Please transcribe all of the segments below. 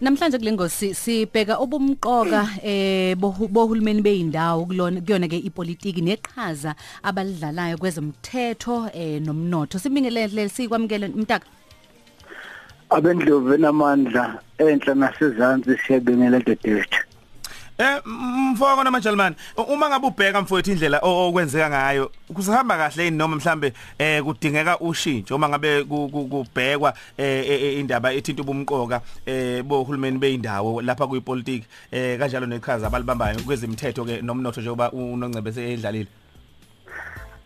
Namhlanje kule ngosi sibheka obumqoka eh bohu- bohulumeni beindawo kulona kuyona ke ipolitiki neqhaza abalidlalayo kwezomthetho eh nomnotho. Sibingelele sikwamukele mtaka. abendlovu enamandla enhla nasezantsi siyabingelela dedethu Eh mfoko namajalmani uma ngabe ubheka mfowethu indlela okwenzeka ngayo kusahamba kahle yini noma mhlambe eh kudingeka ushintsho uma ngabe ku- ku- kubhekwa eh eh, eh, indaba ethinta ubumqoka eh bohulumeni beindawo lapha kuyipolitiki eh kanjalo neqhaza abalibambayo kwezimthetho ke nomnotho njengoba unongcebe seyidlalile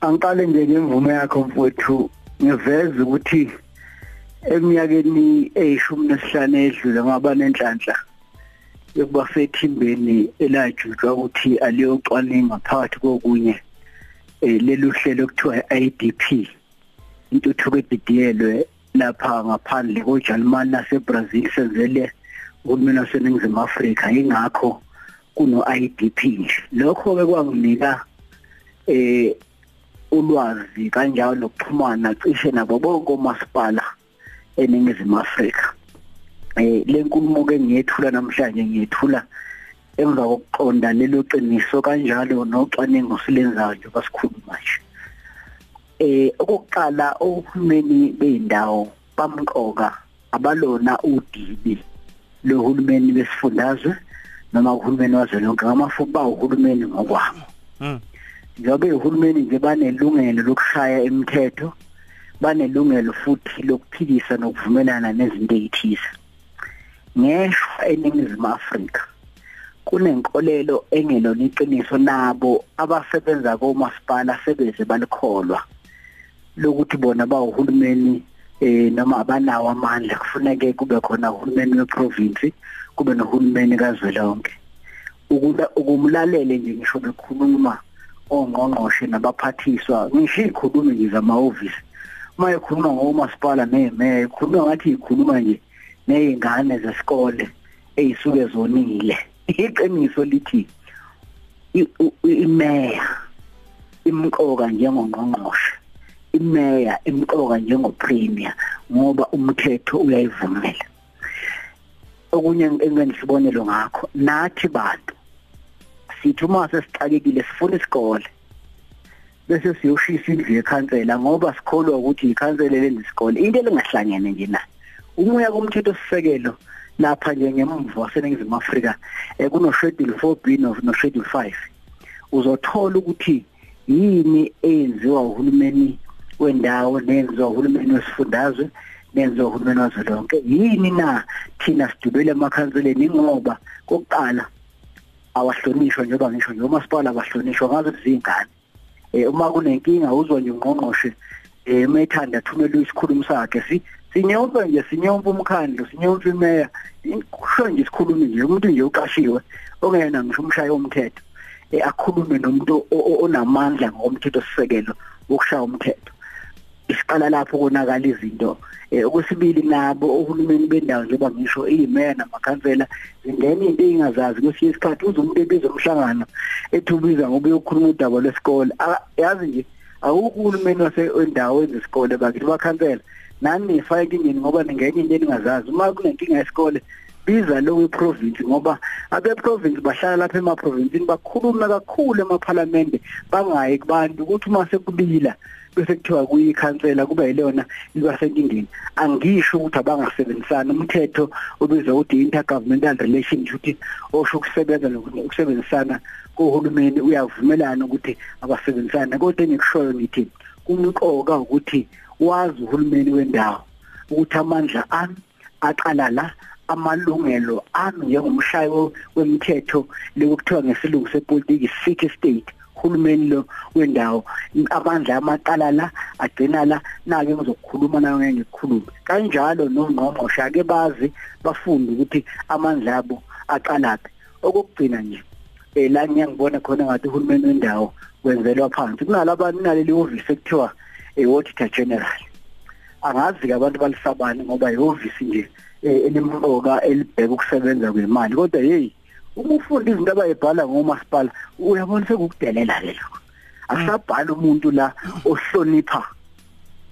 angiqale nje ngemvume yakho mfowethu ngiveza ukuthi eminyakeni eyishumi nesihlanu edlule ngaba nenhlanhla yokuba sethimbeni elajutshwa ukuthi aliyocwaninga phakathi kokunye eh lelu hlelo kuthiwa IDP intuthuko edidiyelwe lapha ngaphandle koJalimani naseBrazil senzele uhulumeni waseNingizimu Afrika. Ingakho kuno IDP nje lokho ke kwanginika eh ulwazi kanjalo nokuxhumana cishe nabo bonke omasipala eningizimu Afrika. Eh lenkulumo ke ngiyethula namhlanje ngiyethula emva kokuqonda lelo qiniso kanjalo nocwaningo silenzayo nje basikhuluma nje. Eh okokuqala uhulumeni beindawo bamqoka abalona udibi lohulumeni besifundazwe noma uhulumeni wazwelonke ngamafuba uhulumeni ngokwabo Mhm njengoba uhulumeni nje banelungelo lokushaya imithetho banelungelo futhi lokuphikisa nokuvumelana nezinto ezithize ngeshwa eningizimu Afrika kunenkolelo engelona iqiniso nabo abasebenza komasipala sebeze balikholwa lokuthi bona bawuhulumeni eh noma abanawo amandla. Kufuneke kube khona uhulumeni weprovince kube nohulumeni kazwelonke. Ukuba ukumlalele nje ngisho bekhuluma ongqongqoshe nabaphathiswa ngisho ikhulumi nje zamahhovisi. Uma ekhuluma ngomasipala nemeya ekhuluma ngathi ikhuluma nje nezingane zesikole ezisuke zonile. Iqiniso lithi imeya imqoka njengongqongqoshe. Imeya imqoka njengopremier ngoba umthetho uyayivumela. Okunye engisibonelo ngakho nathi bantu sithi uma sesixakekile sifuna isikole bese siyoshisa indlu yekhansela ngoba sikholwa ukuthi ikhansela lenza isikole. Into elingahlangene nje nayo umoya komthetho sisekelo lapha nje ngemva waseningizimu Afrika eh kuno schedule 4B no no schedule 5 uzothola ukuthi yini eyenziwa uhulumeni wendawo nenziwa uhulumeni wesifundazwe nenziwa uhulumeni wazwelonke? Yini na thina sidubele emakhanseleni? Ngoba kokuqala awahlonishwa njengoba ngisho nje umasipala abahlonishwa ngazo zingane eh uma kunenkinga uzwa nje ungqongqoshe eh methanda thumela isikhulumi sakhe. Si sinyompa nje sinyompa umkhandlo sinyompa imeya kusho nje isikhulumi nje umuntu nje uqashiwe ongena ngisho umshayo womthetho. Eh akhulume nomuntu o- o- onamandla ngomthetho sisekelo wokushaya umthetho. Isiqala lapho konakala izinto. Eh okwesibili nabo ohulumeni bendawo njengoba ngisho imeya namakhansela zingena into engazazi kwesinye isikhathi uze umuntu ebiza umhlangano ethubiza ngoba uyokhuluma udaba lwesikole. Ah, yazi nje awukho uhulumeni wasendawo ezisikole bakithi bakhansela nani nifake enkingeni ngoba ningenye into eningazazi uma kunenkinga yesikole biza lo weprovince ngoba abeprovince bahlala lapha emaprovinsini bakhuluma kakhulu emaphalamende bangayi kubantu. Ukuthi uma sekubila bese kuthiwa kuyikhansela kuba yilona libasenkingeni angisho ukuthi abangasebenzisana umthetho obizwa ukuthi intergovernmental relations ukuthi osho ukusebenza nokusebenzisana kohulumeni uyavumelana ukuthi abasebenzisana kodwa engikushoyo ngithi kumqoka ukuthi wazi uhulumeni wendawo ukuthi amandla ami aqala la amalungelo ami njengomshayo wemithetho lokuthiwa ngesilungu sepolitiki city state uhulumeni lo wendawo. Amandla amaqala la agcina la nake ngizokukhuluma nayo ngeke ngikhulume. Kanjalo nongqongqoshe ake bazi bafunde ukuthi amandla abo aqalaphi okugcina nje eh la ngiyangibona khona ngathi uhulumeni wendawo wenzelwa phansi. Kunalabani naleli office ekuthiwa eh auditor general. Angazi ke abantu balisabani ngoba ihhovisi nje eh, elimqoka elibheka ukusebenza kwemali. Kodwa hey uma ufunda izinto abayibhala ngomasipala uyabona sekukudelela ke lokho. Akusabhala umuntu la ohlonipha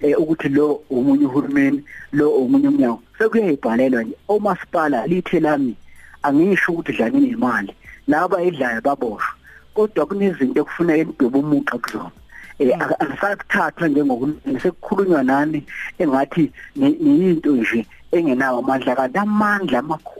eh ukuthi lo umunye uhulumeni lo umunye umnyango. Sekuyayibhalelwa nje omasipala lithe lami angisho ukuthi dlanini imali laba edlayo baboshwa. Kodwa kunezinto ekufuneka enidwebe umuqa kuzona eh asakuthathwa njengokulungisa sekukhulunywa nani engathi niyinto nje engenawo amandla kanti amandla amakhulu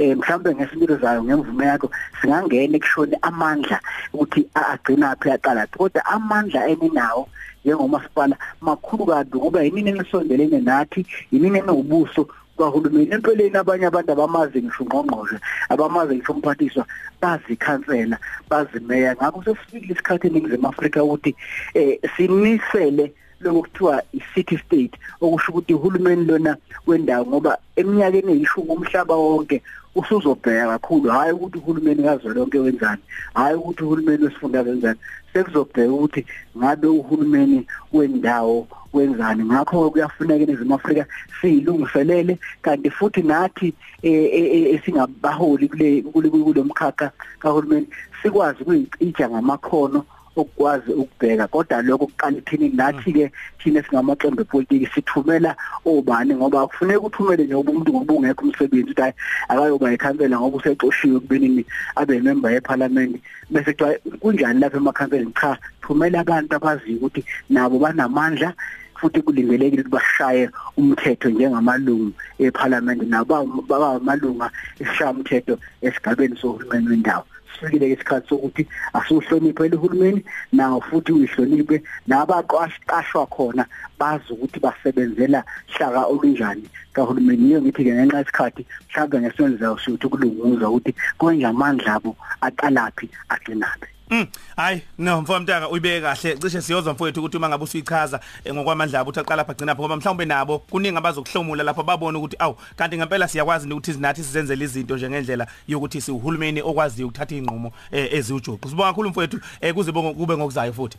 eh mhlawumbe ngesimilo zayo ngemvume yakho singangena ekushone amandla ukuthi agcina phi aqala kodwa amandla eninawo njengomasipala makhulu kabi kuba yinini enisondelene nathi yinini enobuso kahulumeni. Empeleni abanye abantu abamazi ngisho ngqongqoshe abamazi ngisho umphathiswa bazikhansela bazimeya. Ngakho sesifikile isikhathi eningizimu Afrika ukuthi eh sinisele lokuthiwa i-city state okusho ukuthi uhulumeni lona wendawo ngoba eminyakeni eyishumi umhlaba wonke usuzobheka kakhulu hayi ukuthi uhulumeni kazwelonke wenzani hayi ukuthi uhulumeni wesifundazwe wenzani sekuzobheka ukuthi ngabe uhulumeni wendawo wenzani. Ngakho kuyafuneka eNingizimu Afrika siyilungiselele kanti futhi nathi esingabaholi kule kule mkhakha kahulumeni sikwazi ukuyicija ngamakhono okwazi ukubheka kodwa lokho kuqala ithini nathi ke thina singamaqembu epolitiki sithumela obani ngoba kufuneka uthumele nje umuntu ngoba ungekho umsebenzi ukuthi akayoba ikhansela ngoba usexoshiwe kubenini abe member yeparliament. Bese kuthiwa kunjani lapha emakhanseleni? Cha thumela abantu abaziyo ukuthi nabo banamandla futhi kulindelekile ukuthi bashaye umthetho njengamalungu eParliament nabo babamalunga esishamthetho esigabeni sohulumeni wendawo. Sifikile isikhathi sokuthi asuhloniphe lehulumeni nawo futhi uyihloniphe. Nabaqashwa khona bazi ukuthi basebenzela hlaka olunjani kahulumeni. Yiyo ngithi ke ngenxa yesikhathi mhlawumbe ngesenzo ukuthi kulunguza ukuthi konje amandla abo aqalaphi agcinaphi. Mm. Hayi no mfowethu uyibeke kahle. Cishe siyozwa mfowethu ukuthi uma ngabe usuyichaza ngokwamandla abo uthaqala lapha gcina ngoba mhlawumbe nabo kuningi abazokuhlomula lapha babone ukuthi awu kanti ngempela siyakwazi ukuthi sinathi sizenzele izinto njengendlela yokuthi siuhulumeni okwaziyo ukuthatha inqumo eziwujuqu sibonga kakhulu mfowethu kuze kube ngokuzayo futhi.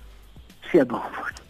Siyabonga